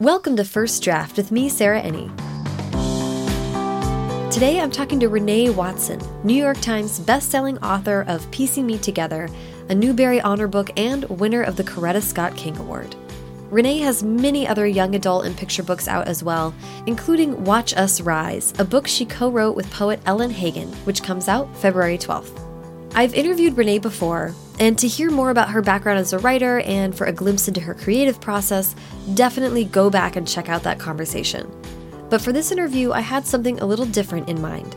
Welcome to First Draft with me, Sarah Enni. Today I'm talking to Renee Watson, New York Times bestselling author of Piecing Me Together, a Newbery Honor Book, and winner of the Coretta Scott King Award. Renee has many other young adult and picture books out as well, including Watch Us Rise, a book she co wrote with poet Ellen Hagan, which comes out February 12th. I've interviewed Renee before, and to hear more about her background as a writer and for a glimpse into her creative process, definitely go back and check out that conversation. But for this interview, I had something a little different in mind.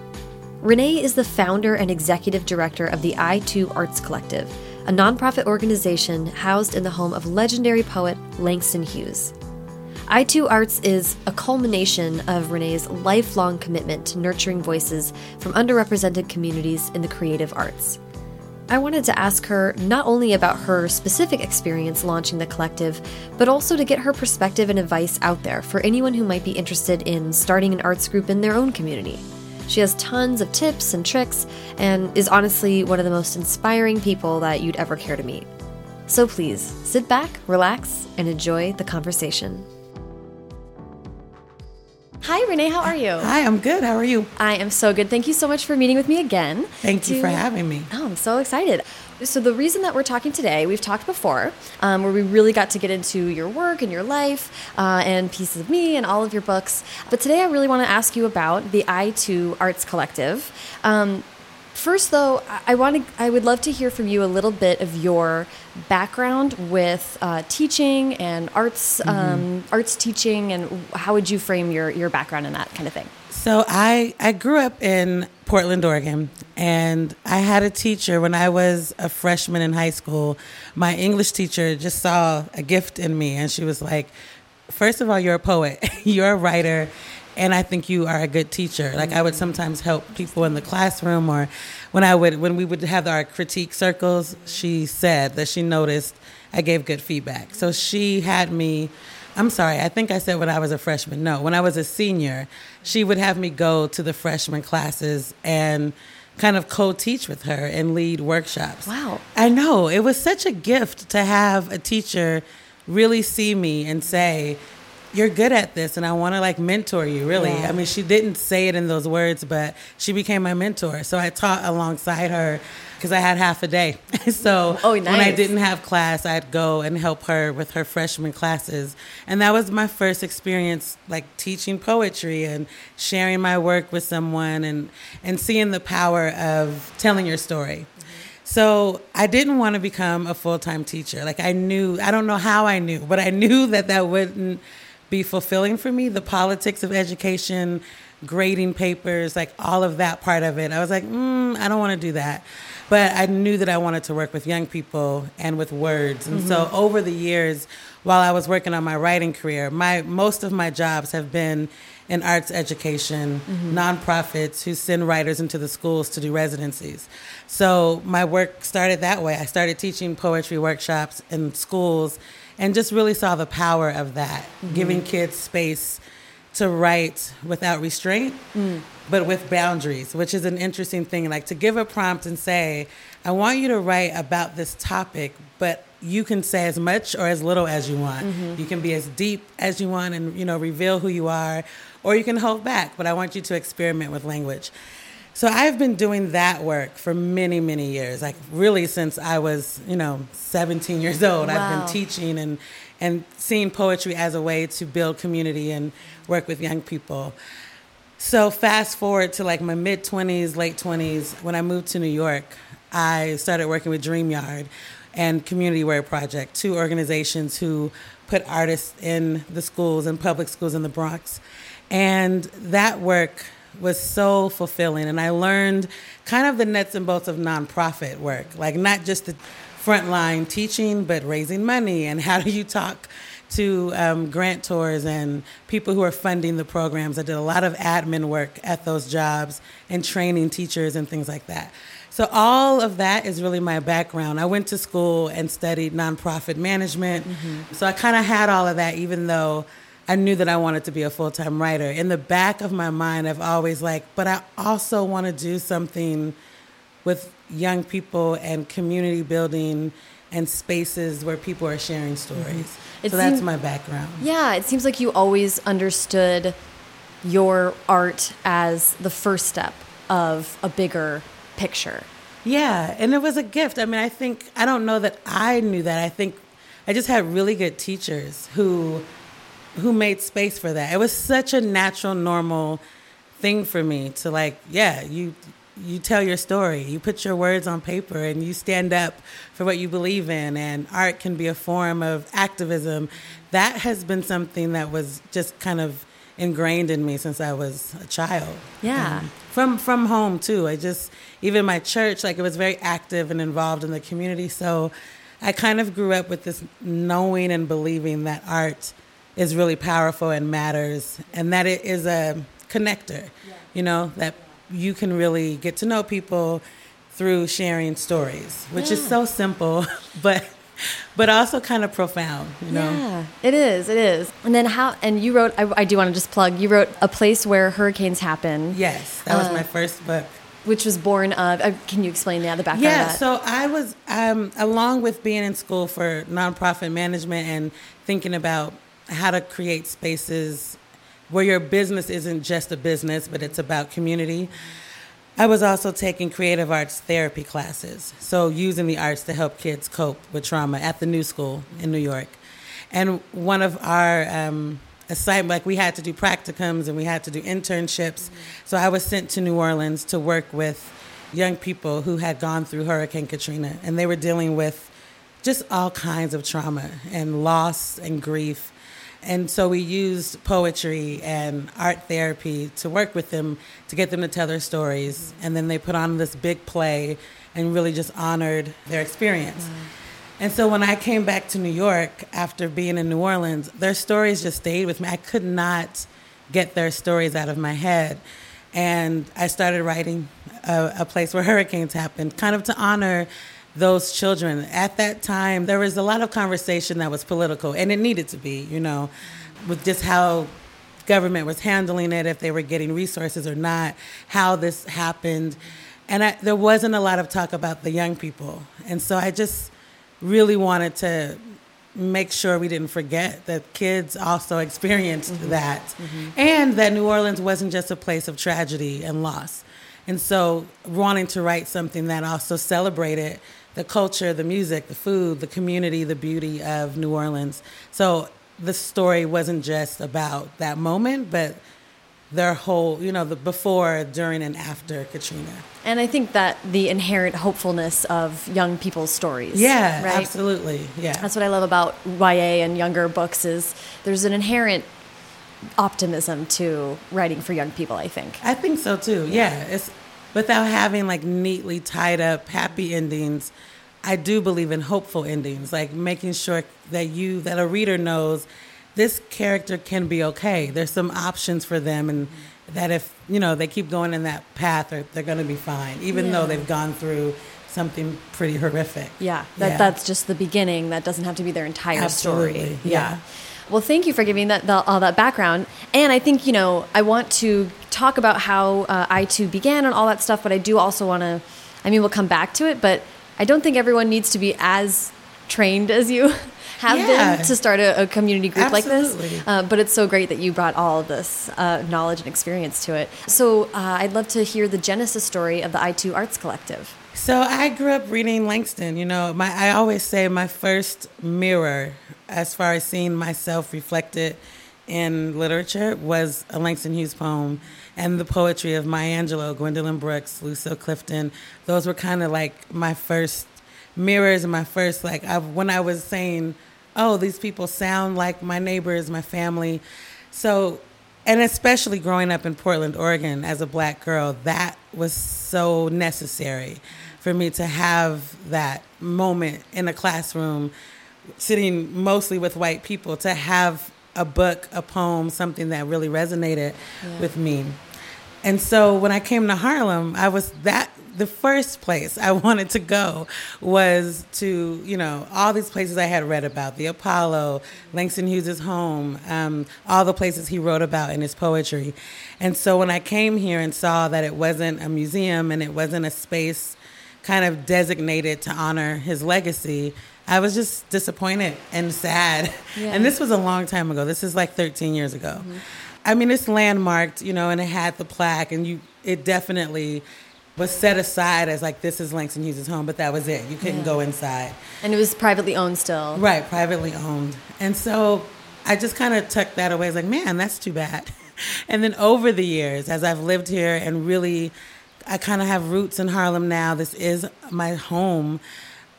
Renee is the founder and executive director of the I, Too Arts Collective, a nonprofit organization housed in the home of legendary poet Langston Hughes. I, Too Arts is a culmination of Renee's lifelong commitment to nurturing voices from underrepresented communities in the creative arts. I wanted to ask her not only about her specific experience launching the collective, but also to get her perspective and advice out there for anyone who might be interested in starting an arts group in their own community. She has tons of tips and tricks and is honestly one of the most inspiring people that you'd ever care to meet. So please sit back, relax, and enjoy the conversation. Hi, Renee. How are you? Hi, I'm good. How are you? I am so good. Thank you so much for meeting with me again. Thank to... you for having me. Oh, I'm so excited. So, the reason that we're talking today, we've talked before, um, where we really got to get into your work and your life uh, and pieces of me and all of your books. But today, I really want to ask you about the I, Too Arts Collective. Um, First, though, I want to. I would love to hear from you a little bit of your background with uh, teaching and arts, mm -hmm. um, arts teaching, and how would you frame your your background in that kind of thing? So I I grew up in Portland, Oregon, and I had a teacher when I was a freshman in high school. My English teacher just saw a gift in me, and she was like, first of all, you're a poet, you're a writer, and I think you are a good teacher. Like I would mm-hmm. sometimes help people in the classroom, or when I would when we would have our critique circles. She said that she noticed I gave good feedback, so she had me. I'm sorry, I think I said when I was a freshman. No, when I was a senior, she would have me go to the freshman classes and kind of co-teach with her and lead workshops. Wow. I know. It was such a gift to have a teacher really see me and say, you're good at this and I want to like mentor you really. Yeah. I mean, she didn't say it in those words, but she became my mentor. So I taught alongside her because I had half a day. so oh, nice. when I didn't have class, I'd go and help her with her freshman classes. And that was my first experience like teaching poetry and sharing my work with someone and and seeing the power of telling your story. Mm-hmm. So I didn't want to become a full time teacher. Like I knew, I don't know how I knew, but I knew that that wouldn't be fulfilling for me. The politics of education, grading papers, like all of that part of it. I was like, mm, I don't want to do that. But I knew that I wanted to work with young people and with words. And mm-hmm. so over the years, while I was working on my writing career, my most of my jobs have been in arts education, mm-hmm. nonprofits who send writers into the schools to do residencies. So my work started that way. I started teaching poetry workshops in schools and just really saw the power of that, mm-hmm. giving kids space to write without restraint, mm. but with boundaries, which is an interesting thing. Like to give a prompt and say, I want you to write about this topic, but you can say as much or as little as you want. Mm-hmm. You can be as deep as you want and you know reveal who you are, or you can hold back. But I want you to experiment with language. So I've been doing that work for many, many years. Like really since I was, you know, 17 years old. Wow. I've been teaching and and seeing poetry as a way to build community and work with young people. So fast forward to like my mid 20s, late 20s, when I moved to New York, I started working with DreamYard and Community Word Project, two organizations who put artists in the schools and public schools in the Bronx. And that work was so fulfilling. And I learned kind of the nuts and bolts of nonprofit work, like not just the frontline teaching, but raising money and how do you talk to um, grantors and people who are funding the programs. I did a lot of admin work at those jobs and training teachers and things like that. So all of that is really my background. I went to school and studied nonprofit management. Mm-hmm. So I kind of had all of that, even though I knew that I wanted to be a full time writer. In the back of my mind, I've always like, but I also want to do something with young people and community building and spaces where people are sharing stories. Mm-hmm. So that's my background. Yeah, it seems like you always understood your art as the first step of a bigger picture. Yeah, and it was a gift. I mean, I think I don't know that I knew that. I think I just had really good teachers who who made space for that. It was such a natural normal thing for me to like, yeah, you you tell your story. You put your words on paper and you stand up for what you believe in and art can be a form of activism. That has been something that was just kind of ingrained in me since I was a child. Yeah. Um, from from home too. I just even my church, like it was very active and involved in the community. So I kind of grew up with this knowing and believing that art is really powerful and matters, and that it is a connector. You know that you can really get to know people through sharing stories, which is so simple, but but also kind of profound. You know. Yeah, it is. It is. And then how? And you wrote. I, I do want to just plug. You wrote a place where hurricanes happen, Yes, that was Uh, my first book. which was born of. Uh, can you explain yeah, the background? Yeah, of that? so I was, um, along with being in school for nonprofit management and thinking about how to create spaces where your business isn't just a business, but it's about community. I was also taking creative arts therapy classes, so using the arts to help kids cope with trauma at the New School in New York. And one of our um, assignment, like we had to do practicums and we had to do internships. So I was sent to New Orleans to work with young people who had gone through Hurricane Katrina, and they were dealing with just all kinds of trauma and loss and grief. And so we used poetry and art therapy to work with them to get them to tell their stories. And then they put on this big play and really just honored their experience. Mm. And so when I came back to New York after being in New Orleans, their stories just stayed with me. I could not get their stories out of my head. And I started writing a, a place where hurricanes happened, kind of to honor those children. At that time, there was a lot of conversation that was political, and it needed to be, you know, with just how government was handling it, if they were getting resources or not, how this happened. And I, there wasn't a lot of talk about the young people. And so I just really wanted to make sure we didn't forget that kids also experienced mm-hmm. that mm-hmm. and that New Orleans wasn't just a place of tragedy and loss. And so wanting to write something that also celebrated the culture, the music, the food, the community, the beauty of New Orleans. So the story wasn't just about that moment, but their whole, you know, the before, during, and after Katrina. and I think that the inherent hopefulness of young people's stories. Yeah, right. absolutely. Yeah. That's what I love about YA and younger books is there's an inherent optimism to writing for young people. I think. I think so too. Yeah, it's without having like neatly tied up happy endings. I do believe in hopeful endings, like making sure that you that a reader knows this character can be okay. There's some options for them, and that if you know they keep going in that path, they're, they're going to be fine, even Yeah. though they've gone through something pretty horrific. Yeah, that Yeah. that's just the beginning. That doesn't have to be their entire story. Absolutely, yeah. Well, thank you for giving that the, all that background. And I think you know I want to talk about how uh, I too began and all that stuff, but I do also want to. I mean, we'll come back to it, but I don't think everyone needs to be as trained as you have Yeah. been to start a, a community group like this. Uh, but it's so great that you brought all of this uh, knowledge and experience to it. So uh, I'd love to hear the genesis story of the I, Too Arts Collective. So I grew up reading Langston. You know, my I always say my first mirror, as far as seeing myself reflected in literature, was a Langston Hughes poem, and the poetry of Maya Angelou, Gwendolyn Brooks, Lucille Clifton. Those were kind of like my first mirrors and my first like I, when I was saying, "Oh, these people sound like my neighbors, my family." So and especially growing up in Portland, Oregon as a black girl, that was so necessary for me to have that moment in a classroom, sitting mostly with white people, to have a book, a poem, something that really resonated with me. And so when I came to Harlem, I was that the first place I wanted to go was to, you know, all these places I had read about the Apollo, Langston Hughes' home, um, all the places he wrote about in his poetry. And so when I came here and saw that it wasn't a museum and it wasn't a space kind of designated to honor his legacy, I was just disappointed and sad. Yeah. And this was a long time ago. This is like 13 years ago. Mm-hmm. I mean, it's landmarked, you know, and it had the plaque, and you, it definitely was set aside as like this is Langston Hughes' home, but that was it. You couldn't Yeah. go inside. And it was privately owned still. Right, privately owned. And so I just kind of tucked that away. I was like, man, that's too bad. And then over the years, as I've lived here and really, I kind of have roots in Harlem now, this is my home.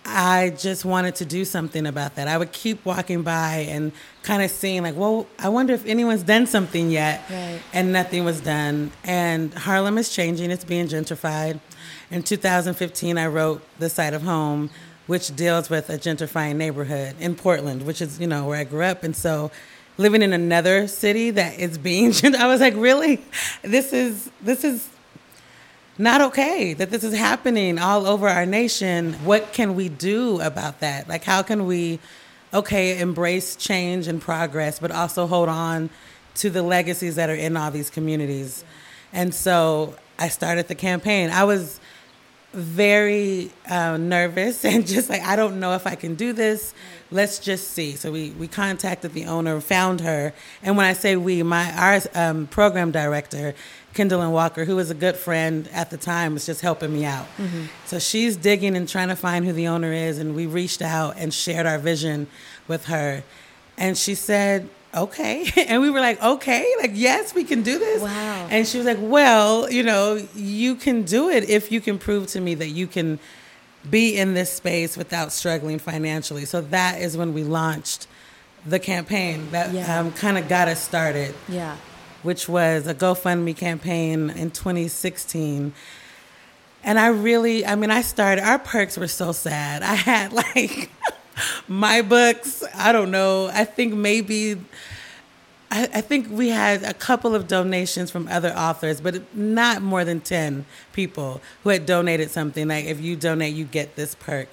I just wanted to do something about that. I would keep walking by and kind of seeing, like, well, I wonder if anyone's done something yet. Right. And nothing was done. And Harlem is changing, it's being gentrified. In 2015, I wrote This Side of Home, which deals with a gentrifying neighborhood in Portland, which is, you know, where I grew up. And so living in another city that is being I was like, really? This is this is not okay that this is happening all over our nation. What can we do about that? Like, how can we, okay, embrace change and progress, but also hold on to the legacies that are in all these communities? And so I started the campaign. I was very uh, nervous and just like I don't know if I can do this. Let's just see. So we we contacted the owner, found her, and when I say we, my our um, program director, Kendolyn Walker, who was a good friend at the time, was just helping me out. So she's digging and trying to find who the owner is, and we reached out and shared our vision with her, and she said. Okay. And we were like, okay, like, yes, we can do this. Wow. And she was like, well, you know, you can do it if you can prove to me that you can be in this space without struggling financially. So that is when we launched the campaign that Yeah. um, kind of got us started, Yeah. Which was a GoFundMe campaign in 2016. And I really, I mean, I started, our perks were so sad. I had like my books, I don't know, I think maybe I, I think we had a couple of donations from other authors, but not more than 10 people who had donated something. Like, if you donate, you get this perk.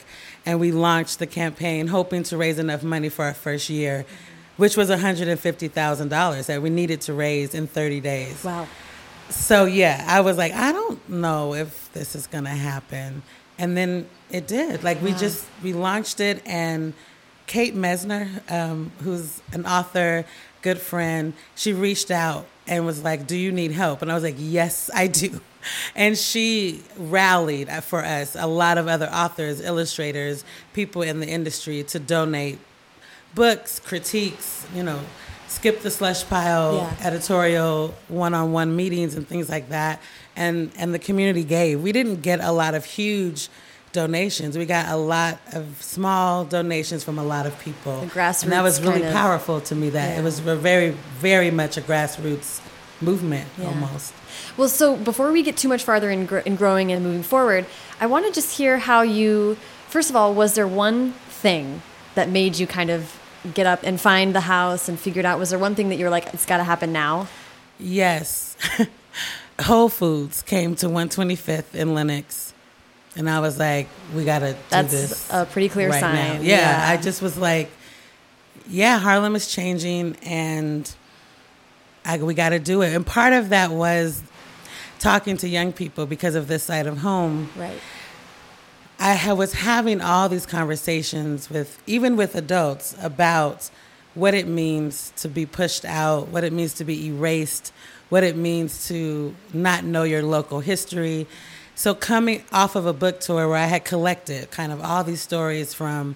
And we launched the campaign hoping to raise enough money for our first year, which was $150,000 that we needed to raise in 30 days. Wow. So, yeah, I was like, I don't know if this is going to happen. And then it did. Like, we just, we launched it and Kate Messner, um, who's an author, good friend, she reached out and was like, Do you need help? And I was like, Yes, I do. And she rallied for us, a lot of other authors, illustrators, people in the industry to donate books, critiques, you know, skip the slush pile, Yeah. editorial one-on-one meetings and things like that. And and the community gave. We didn't get a lot of huge donations. We got a lot of small donations from a lot of people. The grassroots and that was really kind of- powerful to me that Yeah. it was a very very much a grassroots movement Yeah. almost. Well, so before we get too much farther in, gr- in growing and moving forward, I want to just hear how you, first of all, was there one thing that made you kind of get up and find the house and figured out, was there one thing that you were like, it's got to happen now? Yes. Whole Foods came to 125th in Lenox. And I was like, we got to do That's this. a pretty clear right sign. Yeah, Yeah. I just was like, yeah, Harlem is changing and I, we got to do it. And part of that was talking to young people because of this side of home. Right. I was having all these conversations with even with adults about what it means to be pushed out, what it means to be erased, what it means to not know your local history. So coming off of a book tour where I had collected kind of all these stories from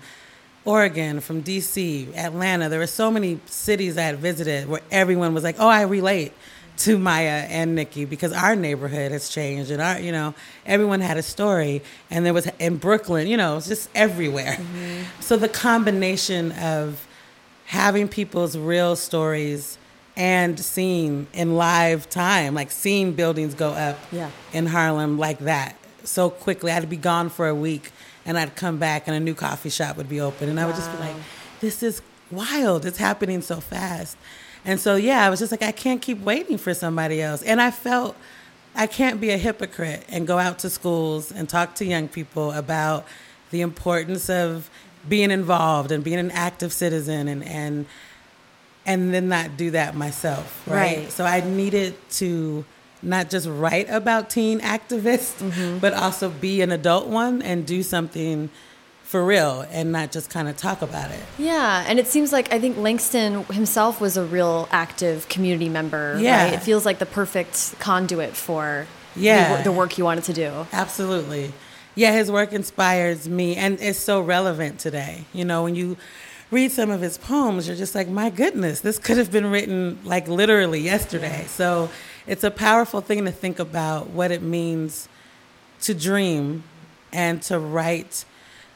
Oregon, from DC, Atlanta, there were so many cities I had visited where everyone was like, "Oh, I relate." To Maya and Nikki because our neighborhood has changed and our, you know, everyone had a story and there was in Brooklyn, you know, it's just everywhere. Mm-hmm. So the combination of having people's real stories and seeing in live time, like seeing buildings go up Yeah. in Harlem like that so quickly. I'd be gone for a week and I'd come back and a new coffee shop would be open and I would just be like, this is wild. It's happening so fast. And so, yeah, I was just like, I can't keep waiting for somebody else. And I felt I can't be a hypocrite and go out to schools and talk to young people about the importance of being involved and being an active citizen and, and, and then not do that myself, right? Right. So I needed to not just write about teen activists, mm-hmm. but also be an adult one and do something for real and not just kind of talk about it. Yeah, and it seems like I think Langston himself was a real active community member. Yeah, right? it feels like the perfect conduit for yeah the, the work you wanted to do. Absolutely, yeah. His work inspires me, and it's so relevant today. You know, when you read some of his poems, you're just like, my goodness, this could have been written like literally yesterday. So it's a powerful thing to think about what it means to dream and to write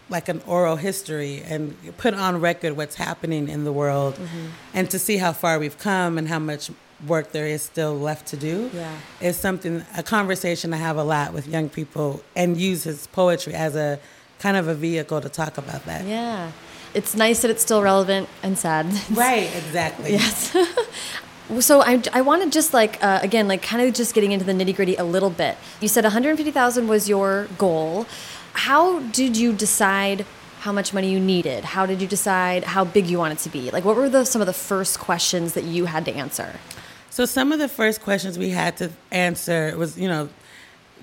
like an oral history and put on record what's happening in the world mm-hmm. and to see how far we've come and how much work there is still left to do yeah. is something a conversation I have a lot with young people and use his poetry as a kind of a vehicle to talk about that. Yeah. It's nice that it's still relevant and sad. Right, exactly. yes. So I, I want to just like uh, again like kind of just getting into the nitty gritty a little bit. You said 150,000 was your goal. How did you decide how much money you needed? How did you decide how big you wanted to be? Like what were the some of the first questions that you had to answer? So some of the first questions we had to answer was you know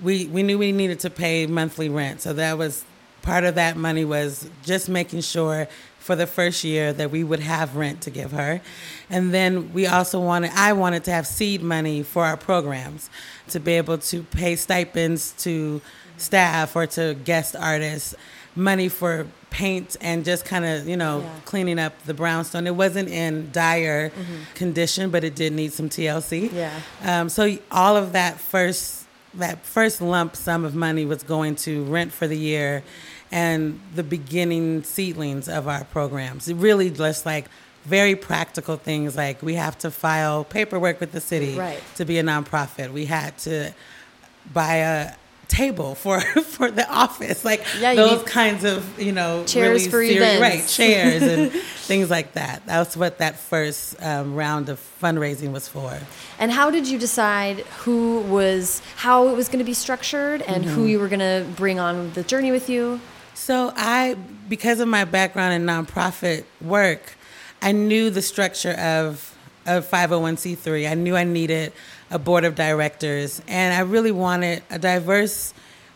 we we knew we needed to pay monthly rent. So that was part of that money was just making sure for the first year that we would have rent to give her. And then we also wanted, I wanted to have seed money for our programs to be able to pay stipends to staff or to guest artists, money for paint and just kind of, you know, yeah. cleaning up the brownstone. It wasn't in dire mm-hmm. condition, but it did need some TLC. Yeah. Um, so all of that first that first lump sum of money was going to rent for the year and the beginning seedlings of our programs. Really just like very practical things like we have to file paperwork with the city right. to be a nonprofit. We had to buy a table for for the office, like yeah, those kinds of you know chairs really for serious, events, right? Chairs and things like that. That's what that first um, round of fundraising was for. And how did you decide who was how it was going to be structured and mm -hmm. who you were going to bring on the journey with you? So I, because of my background in nonprofit work, I knew the structure of of 501c3. I knew I needed a board of directors, and I really wanted a diverse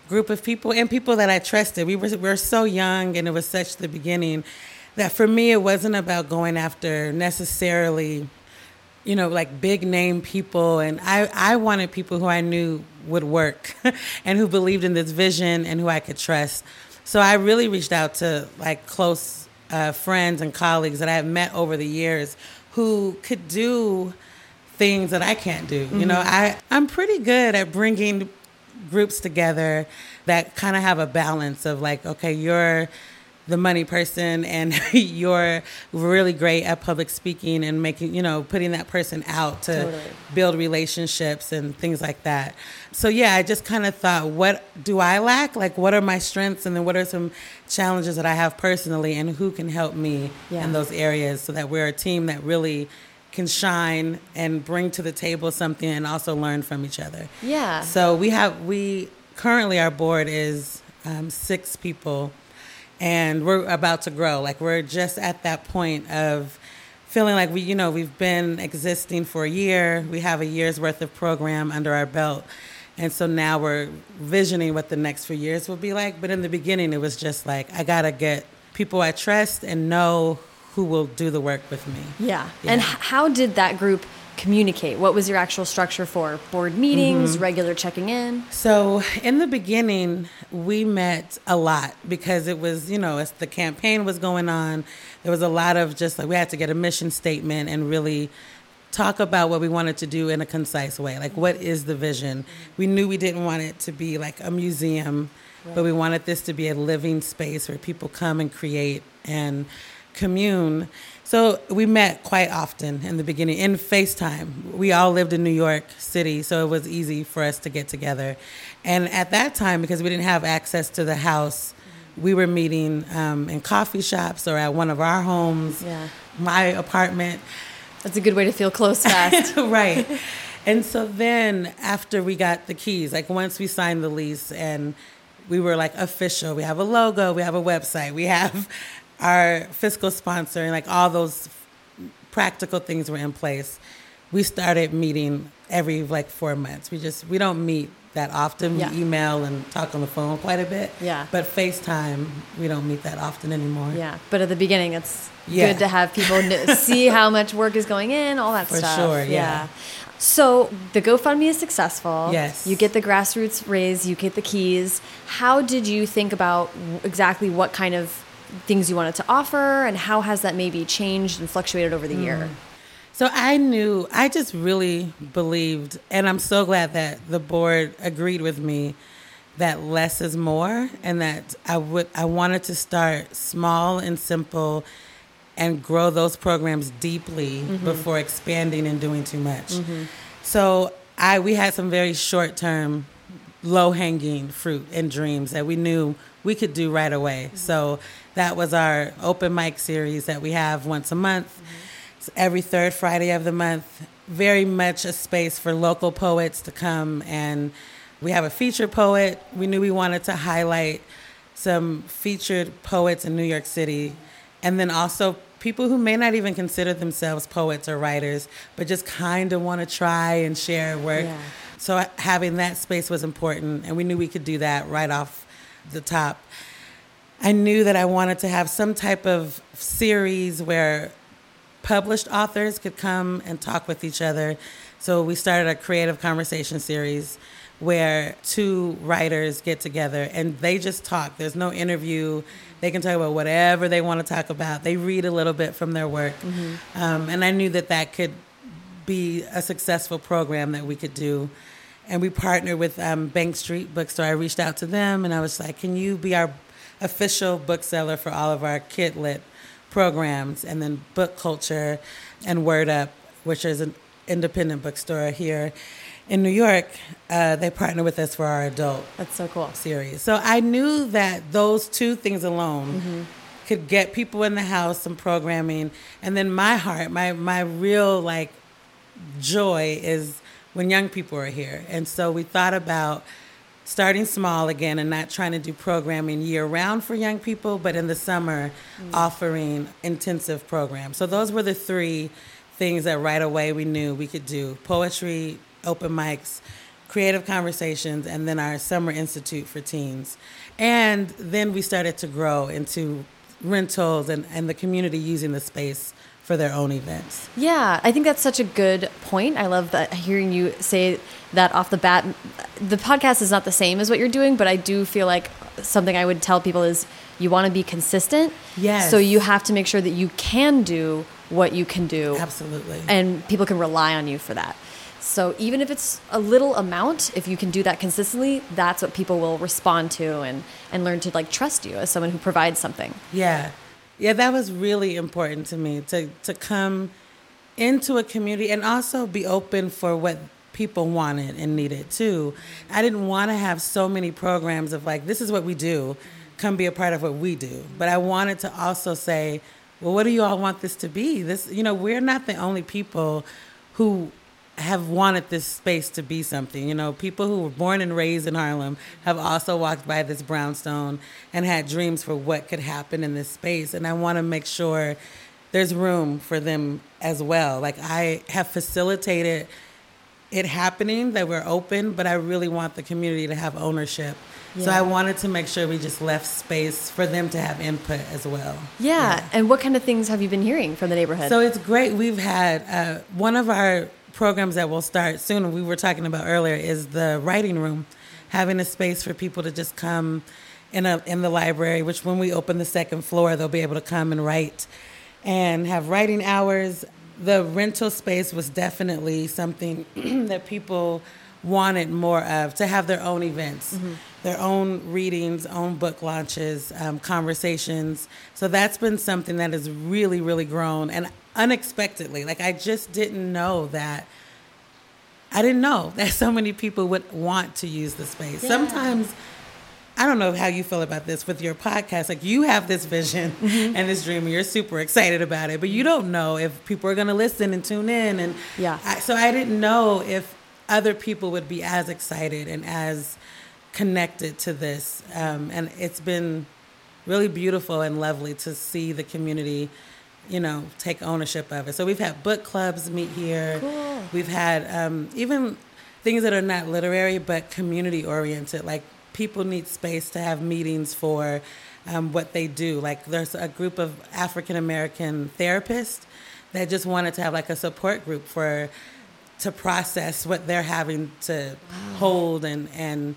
group of people and people that I trusted. We were we were so young, and it was such the beginning that for me it wasn't about going after necessarily, you know, like big name people, and I I wanted people who I knew would work, and who believed in this vision, and who I could trust. So I really reached out to like close uh, friends and colleagues that I have met over the years who could do things that I can't do. Mm-hmm. You know, mm-hmm. I I'm pretty good at bringing groups together that kind of have a balance of like, okay, you're the money person and you're really great at public speaking and making, you know, putting that person out to totally. build relationships and things like that. So, yeah, I just kind of thought, what do I lack? Like, what are my strengths? And then what are some challenges that I have personally? And who can help me yeah. in those areas so that we're a team that really can shine and bring to the table something and also learn from each other. Yeah. So, we have, we currently, our board is um, six people and we're about to grow. Like we're just at that point of feeling like we, you know, we've been existing for a year. We have a year's worth of program under our belt. And so now we're visioning what the next few years will be like. But in the beginning, it was just like, I got to get people I trust and know who will do the work with me. Yeah. yeah. And how did that group communicate? What was your actual structure for board meetings, mm-hmm. regular checking in? So, in the beginning, we met a lot because it was, you know, as the campaign was going on, there was a lot of just like we had to get a mission statement and really talk about what we wanted to do in a concise way. Like, what is the vision? We knew we didn't want it to be like a museum, right. but we wanted this to be a living space where people come and create and commune. So we met quite often in the beginning in FaceTime. We all lived in New York City, so it was easy for us to get together. And at that time, because we didn't have access to the house, we were meeting um, in coffee shops or at one of our homes, yeah. my apartment. That's a good way to feel close fast. right. And so then after we got the keys, like once we signed the lease and we were like official, we have a logo, we have a website, we have our fiscal sponsor, and like all those practical things were in place. we started meeting every like four months. We just we don't meet that often. Yeah. We email and talk on the phone quite a bit. Yeah. But FaceTime, we don't meet that often anymore. Yeah, but at the beginning, it's Yeah. good to have people see how much work is going in, all that For stuff. sure, yeah. So the GoFundMe is successful. Yes. You get the grassroots raise, you get the keys. How did you think about exactly what kind of things you wanted to offer, and how has that maybe changed and fluctuated over the Mm. year? So I knew, I just really believed, and I'm so glad that the board agreed with me that less is more, and that I would, I wanted to start small and simple, and grow those programs deeply mm-hmm. before expanding and doing too much. Mm-hmm. So I, we had some very short term, low hanging fruit and dreams that we knew we could do right away. Mm-hmm. So that was our open mic series that we have once a month. It's every third Friday of the month. Very much a space for local poets to come and we have a featured poet. We knew we wanted to highlight some featured poets in New York City and then also people who may not even consider themselves poets or writers, but just kind of want to try and share work. Yeah. So having that space was important, and we knew we could do that right off the top. I knew that I wanted to have some type of series where published authors could come and talk with each other. So we started a creative conversation series where two writers get together and they just talk. There's no interview. They can talk about whatever they want to talk about. They read a little bit from their work. Um, and I knew that that could be a successful program that we could do. And we partnered with um, Bank Street Bookstore. I reached out to them and I was like, can you be our official bookseller for all of our Kid Lit programs? And then Book Culture and Word Up, which is an independent bookstore here in New York, uh, they partner with us for our adult That's so cool. series. So I knew that those two things alone could get people in the house some programming, and then my heart, my my real like joy is when young people are here, and so we thought about starting small again and not trying to do programming year round for young people, but in the summer mm. offering intensive programs. So those were the three things that right away we knew we could do poetry, open mics, creative conversations, and then our summer institute for teens. And then we started to grow into rentals and, and the community using the space for their own events. Yeah, I think that's such a good point. I love that hearing you say that off the bat. The podcast is not the same as what you're doing, but I do feel like something I would tell people is you want to be consistent. Yes. So you have to make sure that you can do what you can do. Absolutely. And people can rely on you for that. So even if it's a little amount, if you can do that consistently, that's what people will respond to and, and learn to like trust you as someone who provides something. Yeah. Yeah, that was really important to me to to come into a community and also be open for what people wanted and needed too. I didn't want to have so many programs of like this is what we do, come be a part of what we do. But I wanted to also say, well, what do you all want this to be? This, you know, we're not the only people who have wanted this space to be something. You know, people who were born and raised in Harlem have also walked by this brownstone and had dreams for what could happen in this space. And I want to make sure there's room for them as well. Like I have facilitated it happening that we're open, but I really want the community to have ownership. So I wanted to make sure we just left space for them to have input as well. Yeah. And what kind of things have you been hearing from the neighborhood? So it's great. We've had uh, one of our programs that will start soon, we were talking about earlier, is the writing room, having a space for people to just come in a in the library. Which when we open the second floor, they'll be able to come and write and have writing hours. The rental space was definitely something that people wanted more of to have their own events, their own readings, own book launches, um, conversations. So that's been something that has really, really grown and unexpectedly. Like I just didn't know that. I didn't know that so many people would want to use the space. Yeah. Sometimes I don't know how you feel about this with your podcast. Like you have this vision Mm-hmm. and this dream, and you're super excited about it, but you don't know if people are going to listen and tune in. And Yeah. I, so I didn't know if other people would be as excited and as connected to this. Um, and it's been really beautiful and lovely to see the community you know, take ownership of it. So we've had book clubs meet here. Cool. We've had um, even things that are not literary but community oriented. Like people need space to have meetings for um, what they do. Like there's a group of African American therapists that just wanted to have like a support group for to process what they're having to hold and and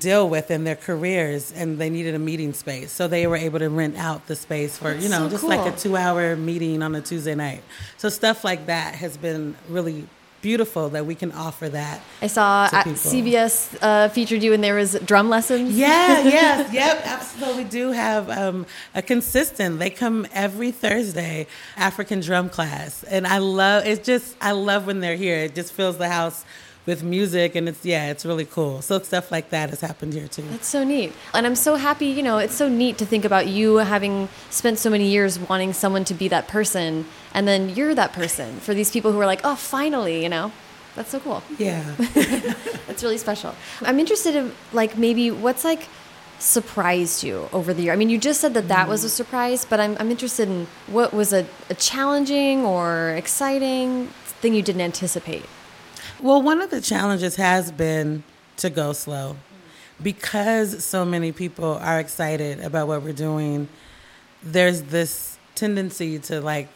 deal with in their careers and they needed a meeting space so they were able to rent out the space for you know so just like a two hour meeting on a tuesday night so stuff like that has been really beautiful that we can offer that I saw uh. CBS uh, featured you and there was drum lessons. Yeah, yes, yep, absolutely. We do have um, a consistent. They come every Thursday, African drum class, and I love. It's just I love when they're here. It just fills the house with music, and it's yeah, it's really cool. So stuff like that has happened here too. That's so neat. And I'm so happy, you know, it's so neat to think about you having spent so many years wanting someone to be that person, and then you're that person for these people who are like, oh, finally, you know? That's so cool. Yeah. That's really special. I'm interested in, like, maybe what's like surprised you over the year? I mean, you just said that that was a surprise, but I'm, I'm interested in what was a, a challenging or exciting thing you didn't anticipate. Well, one of the challenges has been to go slow because so many people are excited about what we're doing. There's this tendency to like,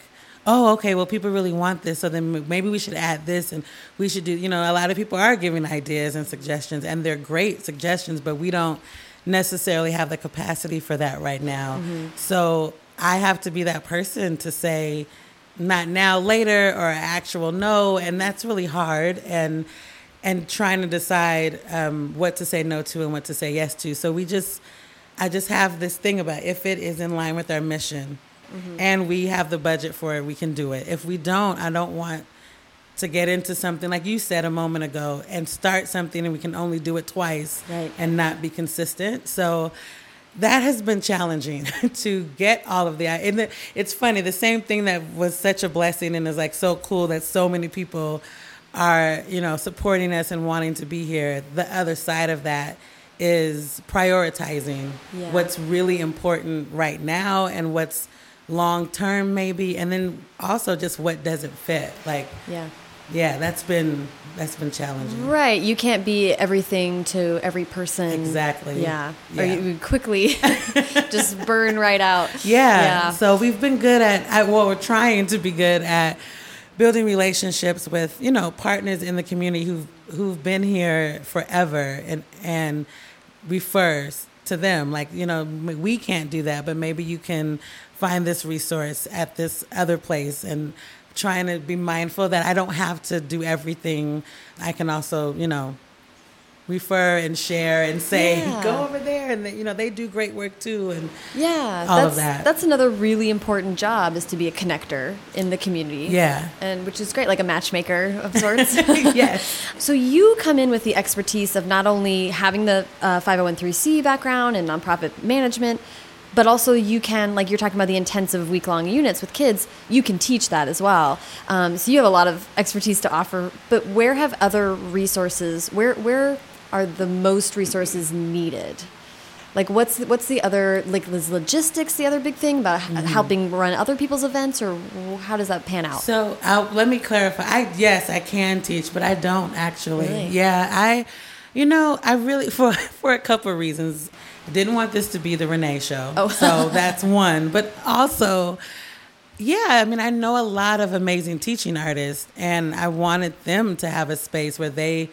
oh, okay, well, people really want this, so then maybe we should add this and we should do, you know, a lot of people are giving ideas and suggestions, and they're great suggestions, but we don't necessarily have the capacity for that right now. Mm-hmm. So I have to be that person to say, not now, later, or actual no, and that's really hard. And and trying to decide um, what to say no to and what to say yes to. So we just, I just have this thing about if it is in line with our mission, and we have the budget for it, we can do it. If we don't, I don't want to get into something like you said a moment ago and start something and we can only do it twice Right. and not be consistent. So that has been challenging to get all of the and the, it's funny the same thing that was such a blessing and is like so cool that so many people are you know supporting us and wanting to be here the other side of that is prioritizing Yeah. what's really important right now and what's long term maybe and then also just what doesn't fit like Yeah. Yeah that's been that's been challenging Right. You can't be everything to every person. Exactly. Yeah. Or you quickly just burn right out. Yeah. Yeah. So we've been good at, at well, we're trying to be good at building relationships with you know partners in the community who've who've been here forever and and refers to them like you know we can't do that but maybe you can find this resource at this other place and trying to be mindful that I don't have to do everything I can also you know refer and share and say Yeah. go over there and you know they do great work too and Yeah. All that's, of that. That's another really important job is to be a connector in the community. Yeah. And which is great, like a matchmaker of sorts. yes So you come in with the expertise of not only having the uh, 501c background and nonprofit management, but also you can, like you're talking about the intensive week long units with kids, you can teach that as well. Um, so you have a lot of expertise to offer. But where have other resources? Where where are the most resources needed? Like what's what's the other like is logistics the other big thing about h- helping run other people's events or how does that pan out? So uh, let me clarify. I yes, I can teach, but I don't actually. Really? Yeah, I, you know, I really for for a couple of reasons didn't want this to be the Renee show. Oh. so that's one. But also, yeah, I mean, I know a lot of amazing teaching artists, and I wanted them to have a space where they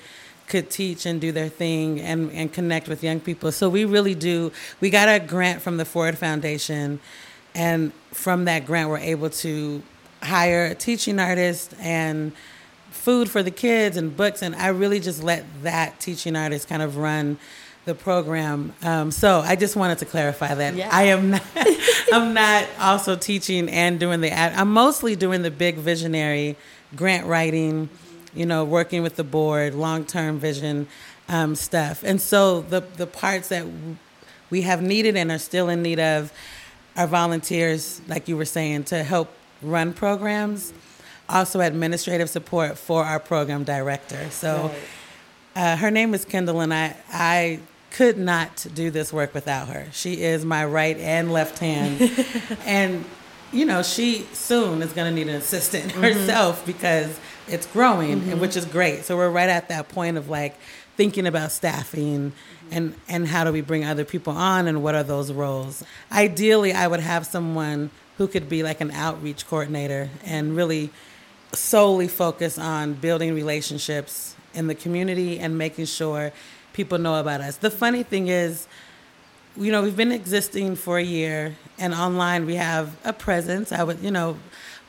could teach and do their thing and, and connect with young people. So we really do. We got a grant from the Ford Foundation, and from that grant, we're able to hire a teaching artist and food for the kids and books. And I really just let that teaching artist kind of run the program. Um, so I just wanted to clarify that Yeah. I am not. I'm not also teaching and doing the. ad- I'm mostly doing the big visionary grant writing. You know, working with the board, long term vision um, stuff. And so the the parts that we have needed and are still in need of are volunteers, like you were saying, to help run programs. Also, administrative support for our program director. So. Uh, her name is Kendolyn, and I, I could not do this work without her. She is my right and left hand. and you know, she soon is going to need an assistant mm-hmm. herself because it's growing, mm-hmm. which is great. So we're right at that point of like thinking about staffing and and how do we bring other people on and what are those roles. Ideally, I would have someone who could be like an outreach coordinator and really solely focus on building relationships in the community and making sure people know about us. The funny thing is, you know, we've been existing for a year and online we have a presence. I would, you know,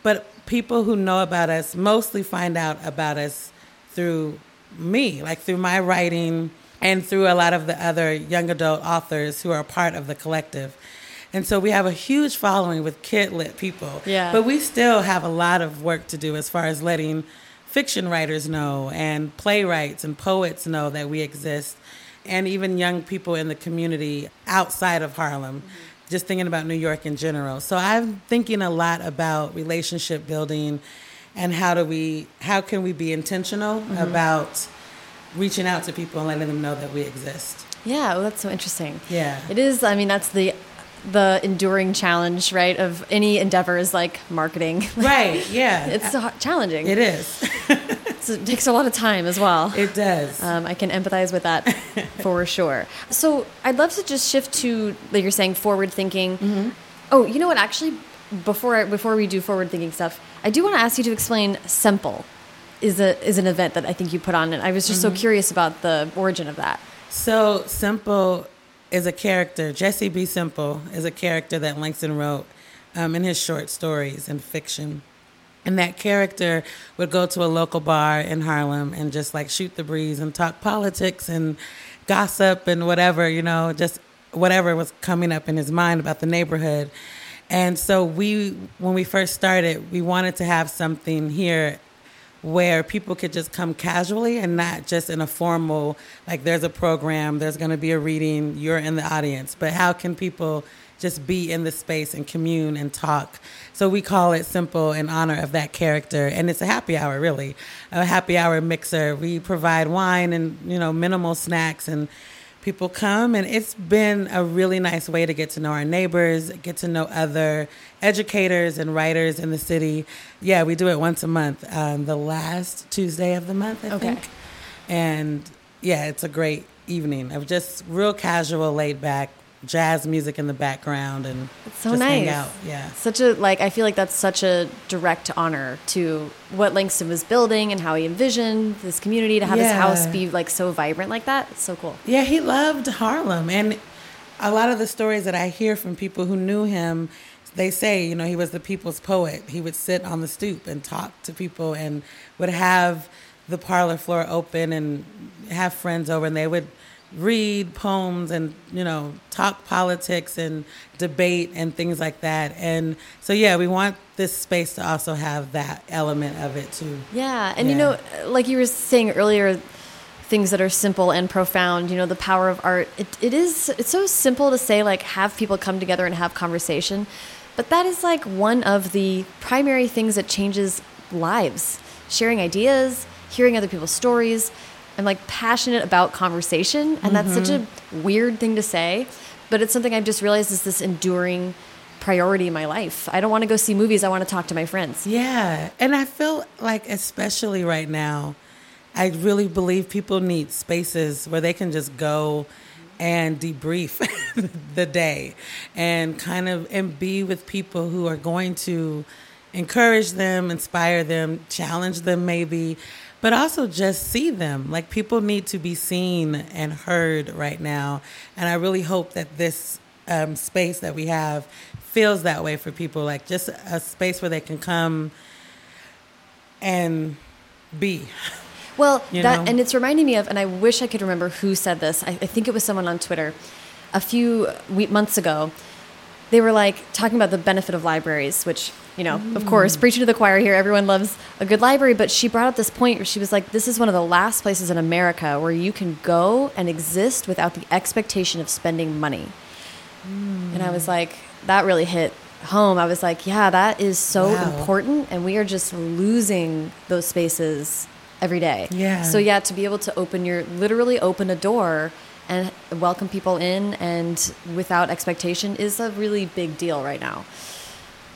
but people who know about us mostly find out about us through me, like through my writing and through a lot of the other young adult authors who are part of the collective. And so we have a huge following with kid lit people. Yeah. But we still have a lot of work to do as far as letting fiction writers know and playwrights and poets know that we exist and even young people in the community outside of Harlem. Mm-hmm. Just thinking about New York in general. So I'm thinking a lot about relationship building and how do we how can we be intentional mm-hmm. about reaching out to people and letting them know that we exist. Yeah, well, that's so interesting. Yeah. It is, I mean, that's the the enduring challenge, right, of any endeavors like marketing. Right. Yeah. it's challenging. It is. so it takes a lot of time as well. It does. Um, I can empathize with that for sure. So I'd love to just shift to, like you're saying, forward thinking. Mm -hmm. Oh, you know what? Actually, before I, before we do forward thinking stuff, I do want to ask you to explain Simple. Is a is an event that I think you put on, and I was just mm -hmm. so mm-hmm. curious about the origin of that. So Simple is a character. Jesse B. Simple is a character that Langston wrote um, in his short stories and fiction. And that character would go to a local bar in Harlem and just like shoot the breeze and talk politics and gossip and whatever, you know, just whatever was coming up in his mind about the neighborhood. And so we, when we first started, we wanted to have something here where people could just come casually and not just in a formal like there's a program there's going to be a reading you're in the audience. But how can people just be in the space and commune and talk? So we call it simple in honor of that character. And it's a happy hour really a happy hour mixer. We provide wine and you know minimal snacks and people come and it's been a really nice way to get to know our neighbors get to know other educators and writers in the city. Yeah we do it once a month um, the last tuesday of the month i okay. think. And yeah it's a great evening. Of just real casual laid back jazz music in the background and it's so nice. Yeah, such a like. I feel like that's such a direct honor to what Langston was building and how he envisioned this community to have yeah. his house be like so vibrant like that. It's so cool. Yeah, he loved Harlem, and a lot of the stories that I hear from people who knew him. They say, you know, he was the people's poet. He would sit on the stoop and talk to people and would have the parlor floor open and have friends over, and they would read poems and you know talk politics and debate and things like that. And so yeah we want this space to also have that element of it too. Yeah and yeah. you know like you were saying earlier things that are simple and profound you know the power of art it, it is it's so simple to say like have people come together and have conversation but that is like one of the primary things that changes lives. Sharing ideas hearing other people's stories I'm like passionate about conversation, and mm -hmm. that's such a mm-hmm. weird thing to say, but it's something I've just realized is this enduring priority in my life. I don't want to go see movies. I want to talk to my friends. Yeah. And I feel like, especially right now, I really believe people need spaces where they can just go and debrief the day and kind of and be with people who are going to encourage them, inspire them, challenge them maybe, but also just see them. Like people need to be seen and heard right now. And I really hope that this um, space that we have feels that way for people. Like just a space where they can come and be. Well, you that know? and it's reminding me of, and I wish I could remember who said this. I, I think it was someone on Twitter a few months ago. They were like talking about the benefit of libraries, which you know, mm. of course, preaching to the choir here. Everyone loves a good library, but she brought up this point where she was like, "This is one of the last places in America where you can go and exist without the expectation of spending money." Mm. And I was like, that really hit home. I was like, yeah, that is so wow. important, and we are just losing those spaces every day. Yeah. So yeah, to be able to open your literally open a door and welcome people in and without expectation is a really big deal right now.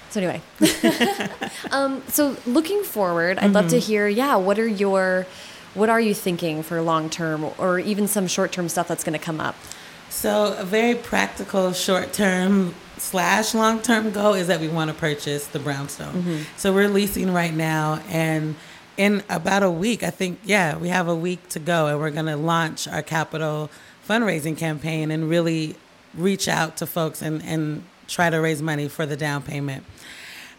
So anyway, um, so looking forward, I'd love to hear. Yeah, what are your, what are you thinking for long term, or even some short term stuff that's going to come up? So, a very practical short term slash long term goal is that we want to purchase the brownstone. So, we're leasing right now, and in about a week, I think, yeah, we have a week to go, and we're going to launch our capital fundraising campaign and really reach out to folks and, and try to raise money for the down payment.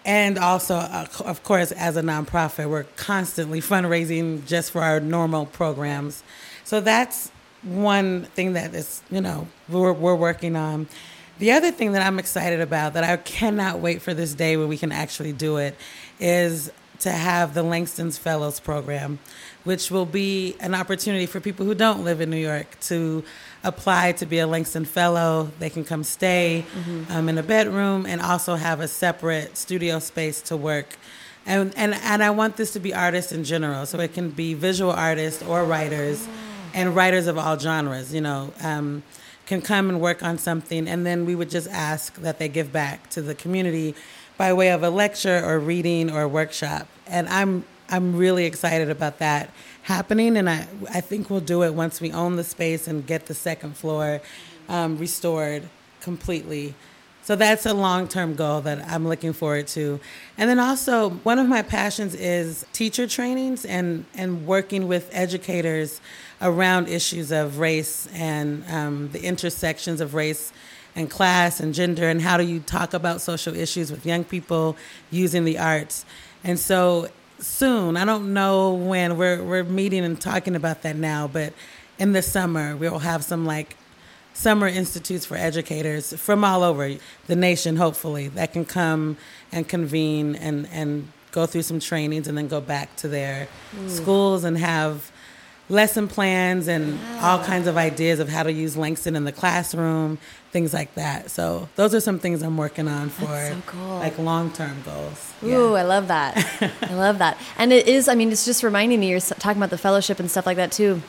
And also, uh, of course, as a nonprofit, we're constantly fundraising just for our normal programs. So that's one thing that is, you know, we're, we're working on. The other thing that I'm excited about that I cannot wait for this day when we can actually do it is to have the Langston's Fellows program, which will be an opportunity for people who don't live in New York to apply to be a Langston Fellow. They can come stay um, in a bedroom and also have a separate studio space to work. And, and, and I want this to be artists in general, so it can be visual artists or writers and writers of all genres, you know. Um, can come and work on something, and then we would just ask that they give back to the community by way of a lecture or reading or workshop. And I'm I'm really excited about that happening, and I I think we'll do it once we own the space and get the second floor um, restored completely. So that's a long term goal that I'm looking forward to. And then also, one of my passions is teacher trainings and, and working with educators around issues of race and um, the intersections of race and class and gender, and how do you talk about social issues with young people using the arts. And so, soon, I don't know when, we're, we're meeting and talking about that now, but in the summer, we'll have some like summer institutes for educators from all over the nation, hopefully, that can come and convene and, and go through some trainings and then go back to their mm. schools and have lesson plans and all kinds of ideas of how to use Langston in the classroom, things like that. So those are some things I'm working on for so cool. like long term goals. Ooh, I love that. I love that. And it is, I mean, it's just reminding me, you're talking about the fellowship and stuff like that too.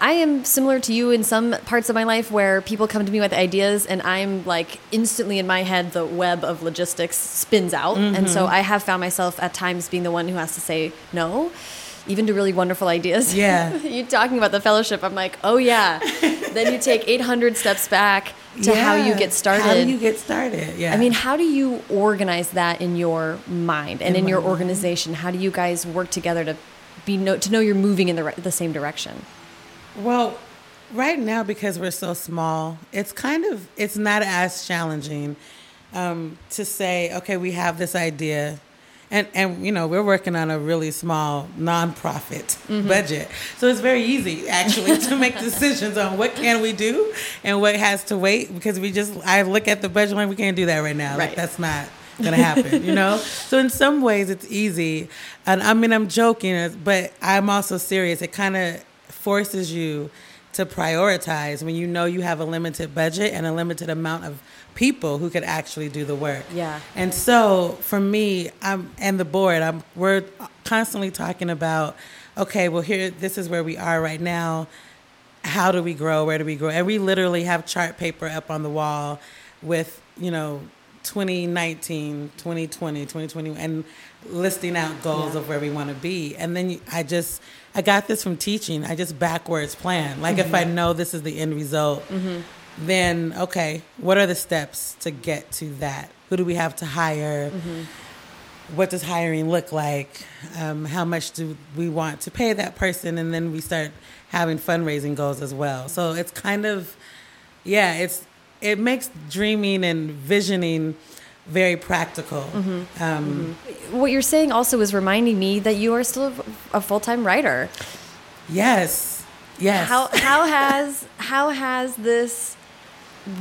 I am similar to you in some parts of my life where people come to me with ideas and I'm like instantly in my head, the web of logistics spins out. And so mm-hmm. I have found myself at times being the one who has to say no, even to really wonderful ideas. Yeah. you talking about the fellowship, I'm like, oh yeah. then you take 800 steps back to how you get started. How do you get started? Yeah. I mean, how do you organize that in your mind and in, In your mind. organization? How do you guys work together to be know, to know you're moving in the the same direction? Well, right now because we're so small, it's kind of it's not as challenging um, to say, okay, we have this idea, and and you know we're working on a really small nonprofit mm-hmm. budget, so it's very easy actually to make decisions on what can we do and what has to wait because we just I look at the budget and we can't do that right now. Right. Like that's not gonna happen, you know. So in some ways it's easy, and I mean I'm joking, but I'm also serious. It kind of forces you to prioritize when you know you have a limited budget and a limited amount of people who could actually do the work. Yeah. And so for me, I'm and the board, I'm we're constantly talking about, okay, well here this is where we are right now. How do we grow? Where do we grow? And we literally have chart paper up on the wall with, you know, 2019, 2020, 2020 and listing out goals Yeah. of where we want to be. And then I just I got this from teaching. I just backwards plan. Like if I mm-hmm. know this is the end result, mm-hmm. Then okay, what are the steps to get to that? Who do we have to hire? What does hiring look like? Um, how much do we want to pay that person? And then we start having fundraising goals as well. So it's kind of, yeah, it's it makes dreaming and visioning very practical. Um, What you're saying also is reminding me that you are still a full time writer. Yes, yes. How how has how has this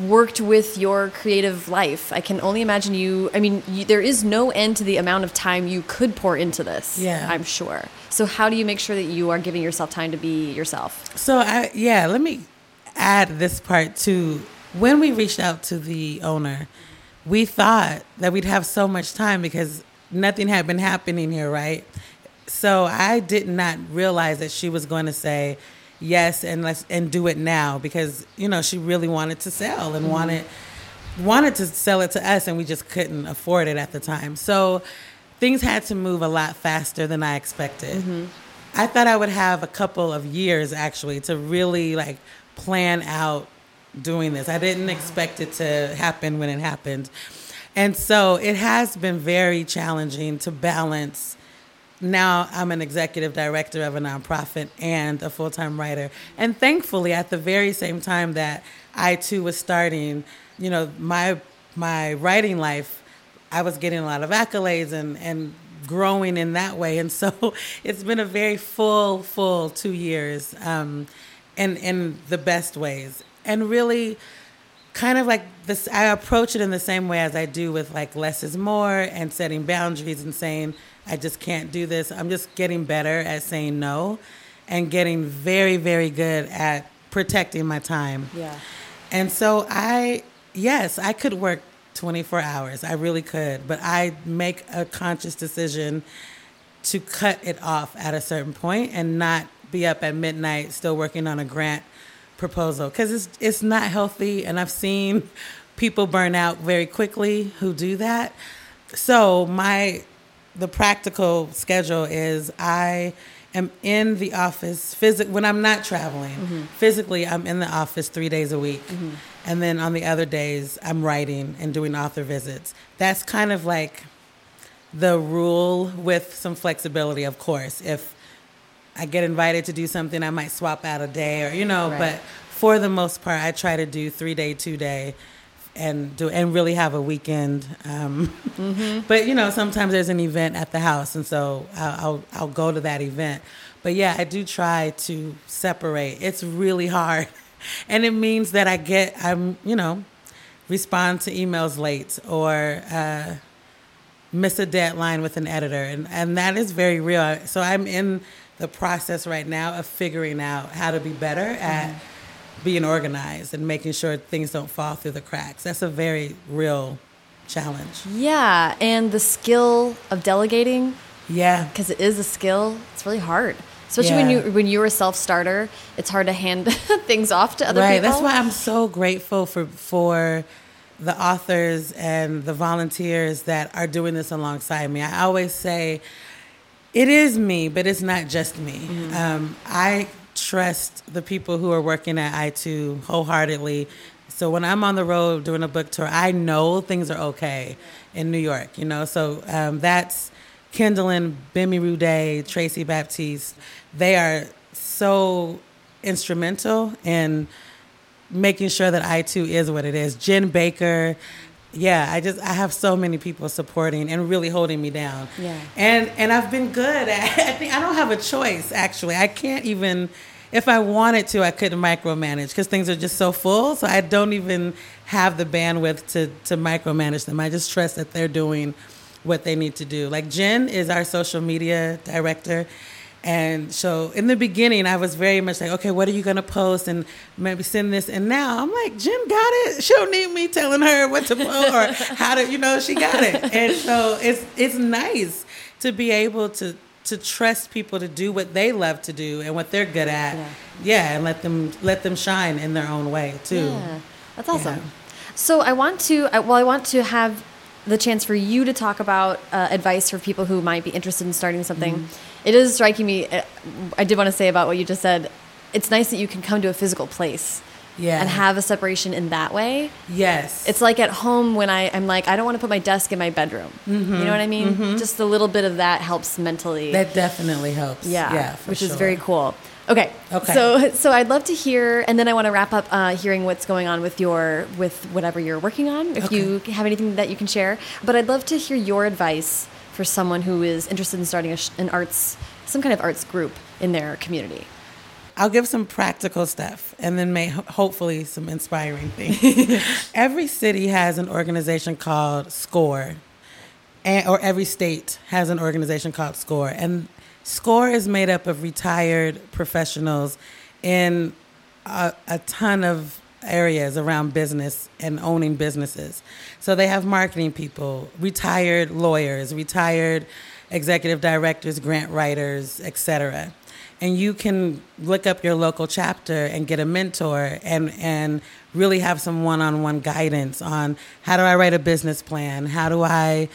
worked with your creative life? I can only imagine you. I mean, you, there is no end to the amount of time you could pour into this. Yeah. I'm sure. So how do you make sure that you are giving yourself time to be yourself? So I yeah, let me add this part to When we reached out to the owner, we thought that we'd have so much time because nothing had been happening here, right? So I did not realize that she was going to say yes and let's and do it now because you know she really wanted to sell and wanted wanted to sell it to us and we just couldn't afford it at the time. So things had to move a lot faster than I expected. Mm-hmm. I thought I would have a couple of years actually to really like plan out doing this. I didn't expect it to happen when it happened. And so it has been very challenging to balance. Now I'm an executive director of a nonprofit and a full time writer. And thankfully, at the very same time that I, Too was starting, you know, my my writing life, I was getting a lot of accolades and, and growing in that way. And so it's been a very full, full two years um, in, in the best ways. And really, kind of like this, I approach it in the same way as I do with like less is more and setting boundaries and saying, I just can't do this. I'm just getting better at saying no and getting very, very good at protecting my time. Yeah. And so I, yes, I could work 24 hours. I really could. But I make a conscious decision to cut it off at a certain point and not be up at midnight still working on a grant proposal because it's it's not healthy and I've seen people burn out very quickly who do that. So my the practical schedule is I am in the office physic when I'm not traveling. Mm-hmm. Physically, I'm in the office three days a week. Mm-hmm. And then on the other days, I'm writing and doing author visits. That's kind of like the rule with some flexibility, of course. If I get invited to do something, I might swap out a day or, you know, right. but for the most part, I try to do three day, two day and do and really have a weekend. Um, mm-hmm. But you know, sometimes there's an event at the house, and so I'll, I'll, I'll go to that event. But yeah, I do try to separate. It's really hard, and it means that I get I'm you know respond to emails late or uh, miss a deadline with an editor, and and that is very real. So I'm in the process right now of figuring out how to be better at. Mm-hmm being organized and making sure things don't fall through the cracks. That's a very real challenge. Yeah, and the skill of delegating. Yeah, because it is a skill. It's really hard, especially yeah. when you when you're a self starter. It's hard to hand things off to other right. people. That's why I'm so grateful for for the authors and the volunteers that are doing this alongside me. I always say. It is me, but it's not just me. Mm-hmm. Um, I trust the people who are working at I, Too wholeheartedly. So when I'm on the road doing a book tour, I know things are okay in New York, you know. So um, that's Kendolyn, Bemi Rude, Tracey Baptiste. They are so instrumental in making sure that I, Too is what it is. Jen Baker, yeah, I just I have so many people supporting and really holding me down. Yeah. And and I've been good at I think I don't have a choice actually. I can't even if I wanted to, I couldn't micromanage because things are just so full. So I don't even have the bandwidth to to micromanage them. I just trust that they're doing what they need to do. Like Jen is our social media director. And so in the beginning, I was very much like, okay, what are you going to post? And maybe send this. And now I'm like, Jen got it. She don't need me telling her what to post or how to, you know, she got it. And so it's, it's nice to be able to, to trust people to do what they love to do and what they're good at. Yeah, yeah and let them let them shine in their own way too. Yeah, that's awesome. Yeah. So I want to well, I want to have the chance for you to talk about uh, advice for people who might be interested in starting something. Mm -hmm. It is striking me. Uh, I did want to say about what you just said. It's nice that you can come to a physical place yeah. and have a separation in that way. Yes. It's like at home when I, I'm like, I don't want to put my desk in my bedroom. Mm -hmm. You know what I mean? Mm -hmm. Just a little bit of that helps mentally. That definitely helps. Yeah. Yeah. which sure. is very cool. Okay. Okay. So, so I'd love to hear, and then I want to wrap up uh, hearing what's going on with your, with whatever you're working on. If okay. you have anything that you can share, but I'd love to hear your advice for someone who is interested in starting a, an arts, some kind of arts group in their community. I'll give some practical stuff and then may hopefully some inspiring things. every city has an organization called SCORE, and, or every state has an organization called SCORE. And SCORE is made up of retired professionals in a, a ton of areas around business and owning businesses. So they have marketing people, retired lawyers, retired executive directors, grant writers, etc. And you can look up your local chapter and get a mentor and and really have some one-on-one guidance on how do I write a business plan? How do I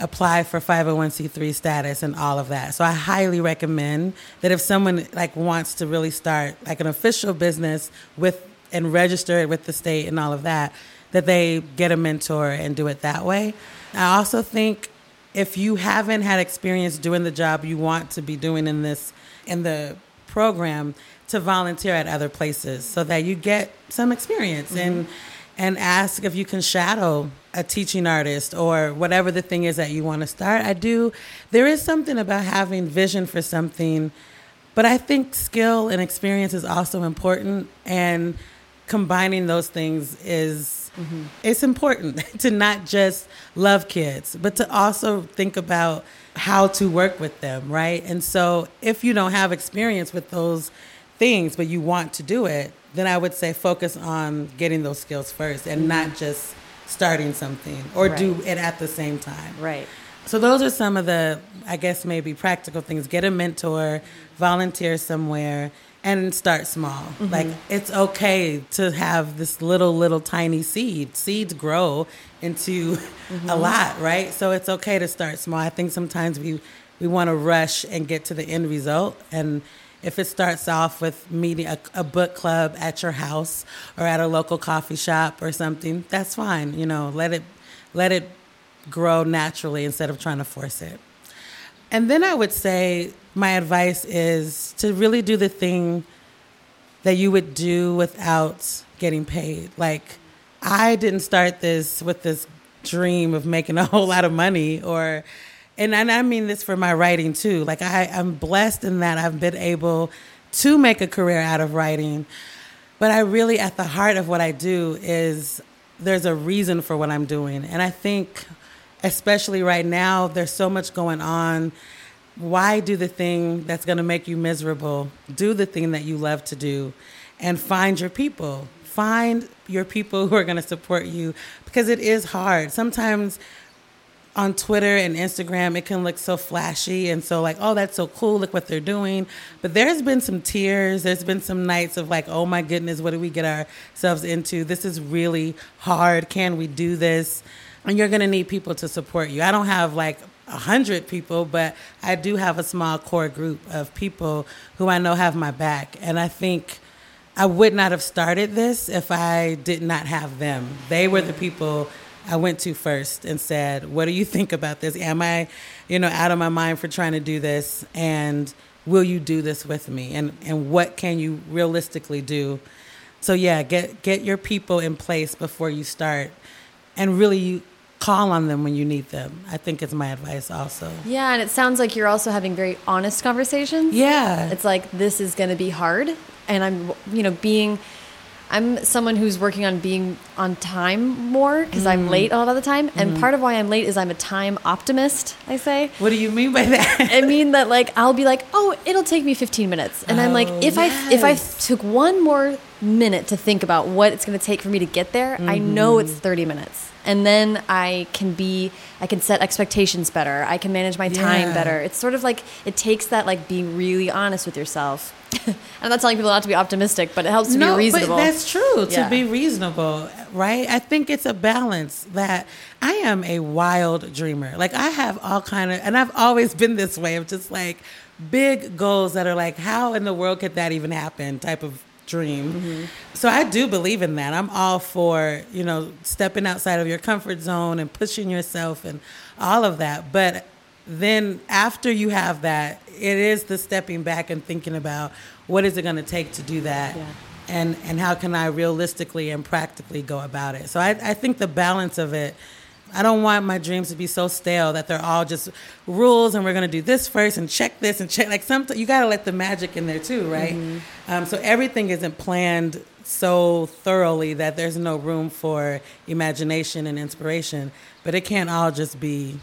apply for 501c3 status and all of that. So I highly recommend that if someone like wants to really start like an official business with and register it with the state and all of that, that they get a mentor and do it that way. I also think if you haven't had experience doing the job you want to be doing in this in the program to volunteer at other places so that you get some experience mm-hmm. and and ask if you can shadow a teaching artist or whatever the thing is that you want to start. I do there is something about having vision for something, but I think skill and experience is also important and combining those things is mm-hmm. it's important to not just love kids, but to also think about how to work with them, right? And so if you don't have experience with those things, but you want to do it, then I would say focus on getting those skills first and mm-hmm. not just starting something or right. do it at the same time. Right. So those are some of the, I guess, maybe practical things. Get a mentor, volunteer somewhere, and start small. Mm-hmm. Like it's okay to have this little, little tiny seed. Seeds grow into mm-hmm. a lot, right? So it's okay to start small. I think sometimes we we want to rush and get to the end result and if it starts off with meeting a, a, book club at your house or at a local coffee shop or something that's fine you know let it let it grow naturally instead of trying to force it and then i would say my advice is to really do the thing that you would do without getting paid. Like, I didn't start this with this dream of making a whole lot of money or and, I mean this for my writing too. Like I, I'm blessed in that I've been able to make a career out of writing. But I really at the heart of what I do is there's a reason for what I'm doing. And I think especially right now, there's so much going on why do the thing that's going to make you miserable? Do the thing that you love to do and find your people. Find your people who are going to support you because it is hard. Sometimes on Twitter and Instagram, it can look so flashy and so like, oh, that's so cool. Look what they're doing. But there's been some tears. There's been some nights of like, oh my goodness, what do we get ourselves into? This is really hard. Can we do this? And you're going to need people to support you. I don't have like a hundred people, but I do have a small core group of people who I know have my back, and I think I would not have started this if I did not have them. They were the people I went to first and said, "What do you think about this? Am I, you know, out of my mind for trying to do this? And will you do this with me? And and what can you realistically do?" So yeah, get get your people in place before you start, and really you call on them when you need them. I think it's my advice also. Yeah, and it sounds like you're also having very honest conversations. Yeah. It's like this is going to be hard and I'm you know being I'm someone who's working on being on time more because mm. I'm late a lot of the time. And mm. part of why I'm late is I'm a time optimist, I say. What do you mean by that? I mean that like I'll be like, "Oh, it'll take me 15 minutes." And oh, I'm like, oh, if yes. I if I took one more minute to think about what it's going to take for me to get there, mm -hmm. I know it's mm-hmm. 30 minutes and then I can be I can set expectations better. I can manage my time yeah. better. It's sort of like it takes that like being really honest with yourself. I'm not telling people not to be optimistic, but it helps to no, be reasonable. But that's true yeah. to be reasonable, right? I think it's a balance that I am a wild dreamer. Like I have all kind of and I've always been this way of just like big goals that are like how in the world could that even happen type of dream. Mm-hmm. So I do believe in that. I'm all for, you know, stepping outside of your comfort zone and pushing yourself and all of that. But then after you have that, it is the stepping back and thinking about what is it going to take to do that. Yeah. And, and how can I realistically and practically go about it? So I, I think the balance of it I don't want my dreams to be so stale that they're all just rules and we're going to do this first and check this and check. Like some, you got to let the magic in there too, right? Mm-hmm. Um, so everything isn't planned so thoroughly that there's no room for imagination and inspiration. But it can't all just be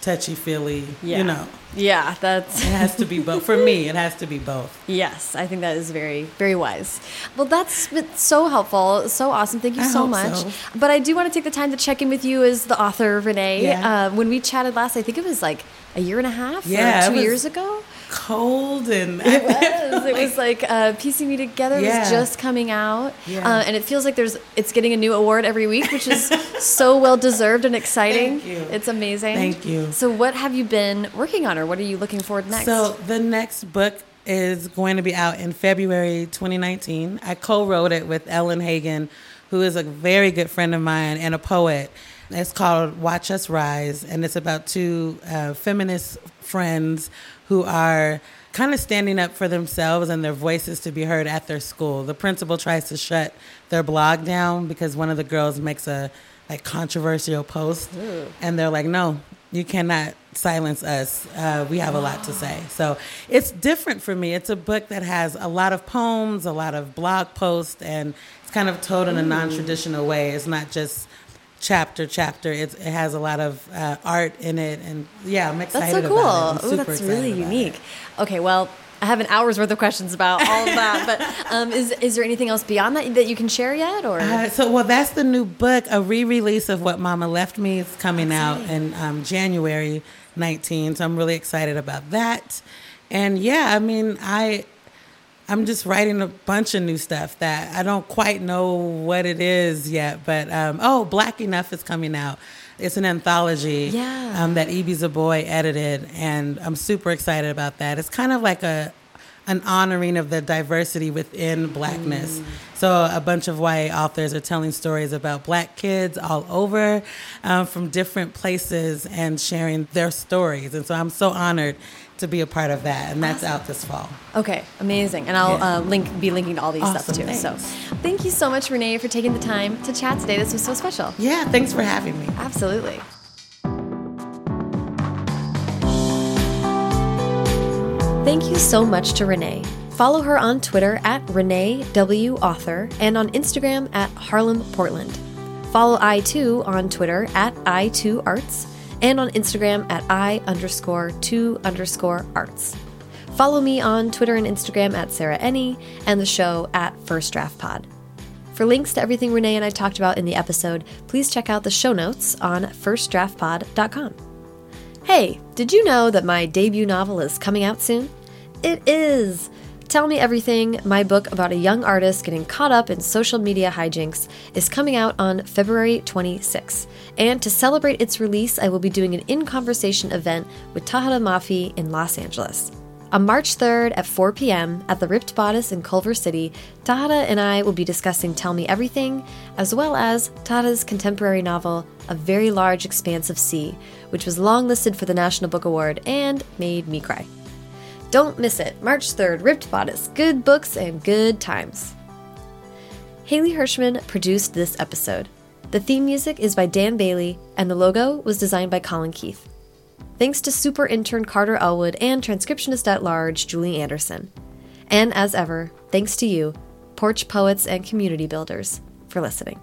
touchy feely. Yeah. You know, Yeah, that's it has to be both. For me, it has to be both. Yes, I think that is very, very wise. Well, that's been so helpful, so awesome. Thank you I so much. so. But I do want to take the time to check in with you as the author, Renee. Yeah. Uh, when we chatted last, I think it was like a year and a half, Yeah, or two was- years ago. Cold and It was. It was like uh, piecing me together Yeah. was just coming out, Yeah. uh, and it feels like there's it's getting a new award every week, which is so well deserved and exciting. Thank you. It's amazing. Thank you. So, what have you been working on, or what are you looking forward next? So the next book is going to be out in February 2019. I co-wrote it with Ellen Hagan, who is a very good friend of mine and a poet. It's called Watch Us Rise, and it's about two uh, feminist friends who are kind of standing up for themselves and their voices to be heard at their school. The principal tries to shut their blog down because one of the girls makes a like controversial post, and they're like, "No, you cannot silence us. Uh, we have a lot to say." So it's different for me. It's a book that has a lot of poems, a lot of blog posts, and it's kind of told in a non-traditional way. It's not just chapter chapter. It's, it has a lot of uh, art in it, and yeah, I'm excited. That's so cool. it. Oh, super that's really unique. it. Okay, well, I have an hour's worth of questions about all of that, but um, is is there anything else beyond that that you can share yet, or? Uh, so, well, that's the new book. A re-release of What Mama Left Me is coming out in um, January 19. So I'm really excited about that. And yeah, I mean, I I'm just writing a bunch of new stuff that I don't quite know what it is yet. But um, oh, Black Enough is coming out. It's an anthology Yeah. um, that Ibi Zoboi edited, and I'm super excited about that. It's kind of like a an honoring of the diversity within blackness. So a bunch of white authors are telling stories about black kids all over um, from different places and sharing their stories. And so I'm so honored to be a part of that. And that's out this fall. Okay, amazing, and I'll Yeah. uh, link be linking to all these stuff Awesome, too. So, thank you so much, Renee, for taking the time to chat today. This was so special. Yeah, thanks for having me. Absolutely. Thank you so much to Renee. Follow her on Twitter at Renee W. Author and on Instagram at Harlem Portland. Follow I, Too on Twitter at I2Arts and on Instagram at I underscore 2 underscore arts. Follow me on Twitter and Instagram at Sarah Enni and the show at First Draft Pod. For links to everything Renee and I talked about in the episode, please check out the show notes on firstdraftpod.com. Hey, did you know that my debut novel is coming out soon? It is! Tell Me Everything, my book about a young artist getting caught up in social media hijinks, is coming out on February 26. And to celebrate its release, I will be doing an in conversation event with Tahereh Mafi in Los Angeles. On March 3rd at 4 p.m. at the Ripped Bodice in Culver City, Tahereh and I will be discussing Tell Me Everything, as well as Tahereh's contemporary novel, A Very Large Expanse of Sea, which was longlisted for the National Book Award and made me cry. Don't miss it. March 3rd, Ripped Bodice. Good books and good times. Haley Hirschman produced this episode. The theme music is by Dan Bailey, and the logo was designed by Colin Keith. Thanks to super intern Carter Elwood and transcriptionist at large Julie Anderson. And as ever, thanks to you, porch poets and community builders, for listening.